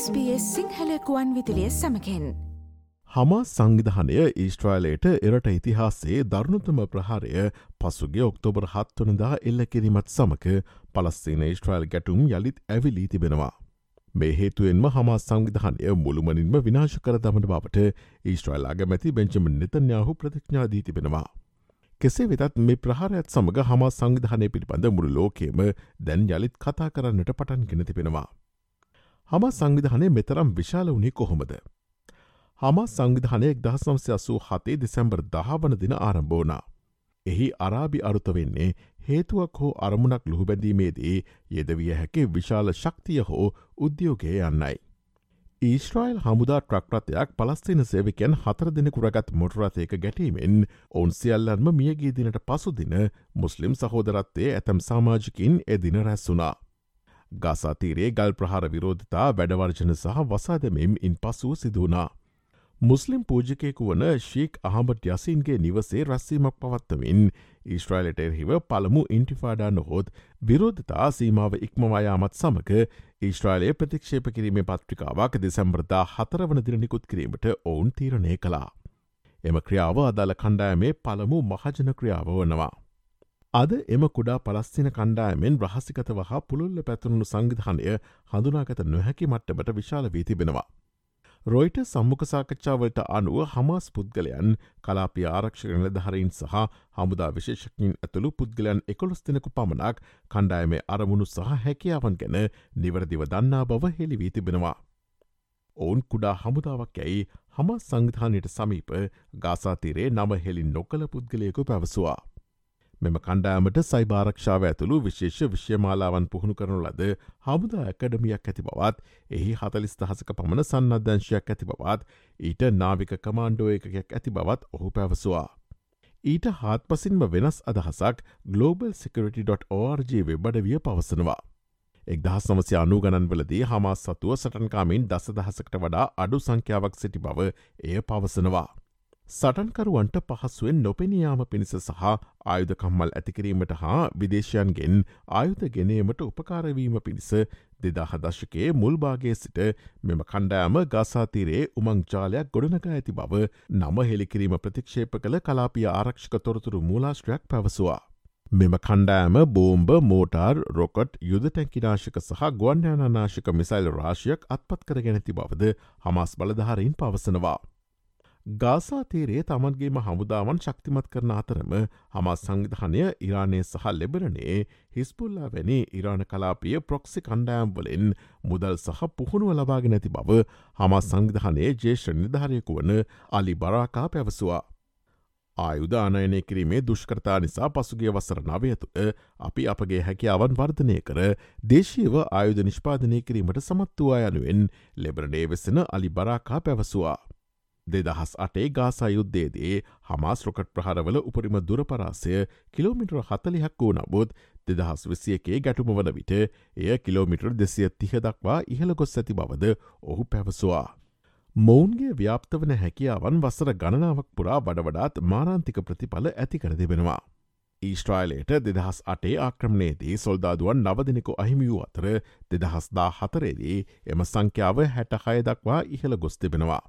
SBS Sinhala කුවන් විදිලිය සමකෙන් හමා සංවිධානය ඊස්ට්‍රයිලයට එරට ඉතිහාසේ දරුණුතම ප්‍රහාරය පසුගේ ඔක්තෝබර් හත්වනදා එල්ල කිරීමත් සමක පලස්සින ඊස්ට්‍රයිල් ගැටුම් යළිත් ඇවිලී තිබෙනවා. මේ හේතුවෙන්ම හමා සංවිධානය මුළුමනින්ම විනාශ කර දමන බවට ඊස්ට්‍රයිල් අගමැති බෙන්චම නිතන්යාහු ප්‍රතිඥාදී තිබෙනවා. කෙසේ වෙතත් මේ ප්‍රහාරයත් සමඟ හමා සංවිධානය පිළිබඳ මුළු ලෝකේම දැන් යළිත් කතා කරන්නට පටන් ගෙන තිබෙනවා. හම සංවිධානය මෙතරම් විශාල වුණේ කොහොමද. හම සංවිධානයක් දහසම්සය අසූ හතේ දෙසැම්බර් දහවන දින ආරම්භෝනා. එහි අරාබි අරුත වෙන්නේ හේතුවක් හෝ අරමුණක් ලුහුබැඳීමේදී යෙදවිය හැකි විශාල ශක්තිය හෝ උද්‍යෝගය යන්නයි. ඊශ්‍රයිල් හමුදා ට්‍රක්රතයක් පලස්තින සේවිකයන් හතර දෙනෙකුරගත් මොටරතයක ගැටීමෙන් ඔවුන් සියල්ලන්ම මියගේ දිනට පසුදින මුස්ලිම් සහෝදරත්තේ ඇතැම් සාමාජිකින් එදින රැස්සුනා. ගසාතීරයේ ගල් ප්‍රහාර විරෝධතා වැඩවර්ජන සහ වසාදමෙම් ඉන් පසුව සිදුවනා. මුස්ලිම් පූජකයෙකු වන ශීක් අහමට යසින්ගේ නිවසේ රැස්සීමක් පවත්වමින් ඊස්ට්‍රයිලට එරහිව පළමු ඉන්ටිෆාඩා නොහොත් විරෝධතා සීමාව ඉක්මවායාමත් සමක ඊස්ට්‍රයිලයේ ප්‍රතික්ෂේප කිරීමේ පත්‍රිකාවක් දෙසැම්බරදා හතරවන දින නිකුත් කිරීමට ඔවුන් තීරණය කළා. එම ක්‍රියාව අදාළ කණ්ඩායමේ පළමු මහජන ක්‍රියාව වනවා. අද එම කුඩා පලස්තින කණ්ඩායමෙන් රහසිකත වහා පුළුල්ල පැතුරුණු සංවිධානය හඳුනාගත නොහැකි මට්ටමට විශාල වී තිබෙනවා. රොයිට සම්මුඛ සාකච්ඡාවලට අනුව හමාස් පුද්ගලයන් කලාපිය ආරක්ෂක නිලධහරයින් සහ හමුදා විශේෂකින් ඇතුළු පුද්ගලයන් එකොළොස් දෙනෙකු පමණක් කණ්ඩායමේ අරමුණු සහ හැකියාවන් ගැන නිවරදිව දන්නා බව හෙළිවී තිබෙනවා. ඔවුන් කුඩා හමුදාවක් යැයි හම සංවිධානයට සමීප ගාසාතිරේ නම හෙළින් නොකළ පුද්ගලයකු පැවසවා. මෙම කණ්ඩෑමට සයිභාරක්ෂාව ඇතුළු විශේෂ විශ්‍යමාලාවන් පුහුණු කරනු ලද හමුදා ඇකඩමියක් ඇති බවත් එහි හතලිස් දහසක පමණ සන්නද්ධංශයක් ඇති බවත් ඊට නාවික කමාන්්ඩෝ එකයක් ඇති බවත් ඔහු පැවසවා. ඊට හත් පසින්ම වෙනස් අදහසක් Global Security.org වෙබ්බඩවිය පවසනවා. එක්දහස් නමසය අනු ගණන්වලදී හමා සතුව සටන්කාමින් දස දහසකට වඩා අඩු සංඛ්‍යාවක් සිටි බව එය පවසනවා. සටන්කරුවන්ට පහසුවෙන් නොපෙනයාම පිණිස සහ ආයුධකම්මල් ඇතිකිරීමට හා විදේශයන්ගෙන් ආයුධ ගෙනීමට උපකාරවීම පිණිස දෙදාහ දශකයේ මුල්භාගේ සිට මෙම කණ්ඩෑම ගාසාතීරයේ උමංචාලයක් ගොඩනක ඇති බව නම හෙළිකිරීම ප්‍රතික්ෂේප කළ කලාපිය ආරක්ෂක තොරතුරු මූලාශ්‍රයක් පැවසවා. මෙම කණ්ඩෑම බෝම්බ මෝටර් රොකට් යුද ටැන්කිනාශක සහ ගුවන්්‍යානාශක මිසයිල් රාශයක් අත්පත් කර ගැනැති බවද හමස් බලධාරයින් පවසනවා. ගාසාතීරයේ තමන්ගේම හමුදාවන් ශක්තිමත් කරන අතරම හමස් සංවිධානය ඉරානය සහ ලෙබරනේ හිස්පුල්ලා වැනි ඉරාණ කලාපිය ප්‍රොක්සි කණ්ඩෑම් වලින් මුදල් සහ පුහුණුව ලබාගෙන ඇති බව හමස් සංවිධානයේ ජේෂ නිධාරයකු වන අලි බරාකා පැවසවා. ආයුධානයනය කිරීමේ දුෂ්කරතා නිසා පසුගේ වසර නවයතුට අපි අපගේ හැකියාවන් වර්ධනය කර දේශීව ආයුධ නිෂ්පාදනය කිරීමට සමත් වූවා යනුවෙන් ලෙබරනේ වෙසෙන අලි බරාකා පැවසවා. දෙදහස් අටේ ගාසා යුද්ධේදී හමාස් රොකට් ප්‍රහරවල උපරිම දුරපරාසය කිලෝමිටර හතලිහක් වූ නබුත් දෙදහස් විසියකේ ගැටුම වන විට එය කිලෝමිටර් දෙසිය තිහ දක්වා ඉහළ ගොස් ඇති බවද ඔහු පැවසවා. මොවුන්ගේ ව්‍යාප්ත වන හැකියාවන් වසර ගණනාවක් පුරා වඩවඩාත් මාරාන්තික ප්‍රතිඵල ඇති කර දෙබෙනවා. ඊස්ට්‍රයිලයට දෙදහස් අටේ ආක්‍රමණයේදී සොල්දාදුවන් නවදිනෙකු අහිමිවූ අතර දෙදහස්දා හතරේදී එම සංඛ්‍යාව හැටහය දක්වා ඉහළ ගොස් තිබෙනවා.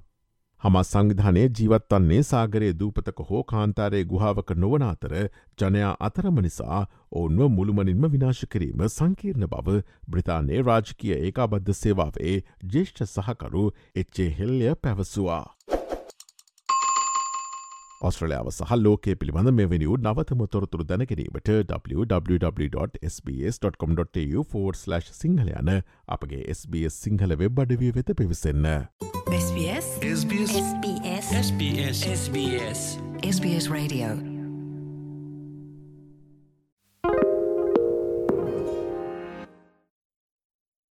හමස් සංවිධානය ජීවත්වන්නේ සාගරයේ දූපතක හෝ කාන්තාරයේ ගුහාාවක නොවන අතර ජනයා අතරම නිසා ඔවුන්ව මුළුමනින්ම විනාශ කිරීම සංකීර්ණ බව බ්‍රතාන්නේ රාජකය ඒකාබද්ධ සේවාවේ ජේෂ්ඨ සහකරු එච්චේ හෙල්ලය පැවසවා. ඔස්ට්‍රලයාාව සහ ලෝකේ පිළිබඳ මෙවැනිියු නවතම තොරතුරු දැනකිරීමට www.sbs.com.tu4/ සිංහල යන අපගේ SBS සිංහල වෙබ් අඩවිය වෙත පිවිසන්න. SBS SBS SBS SBS SBS Radio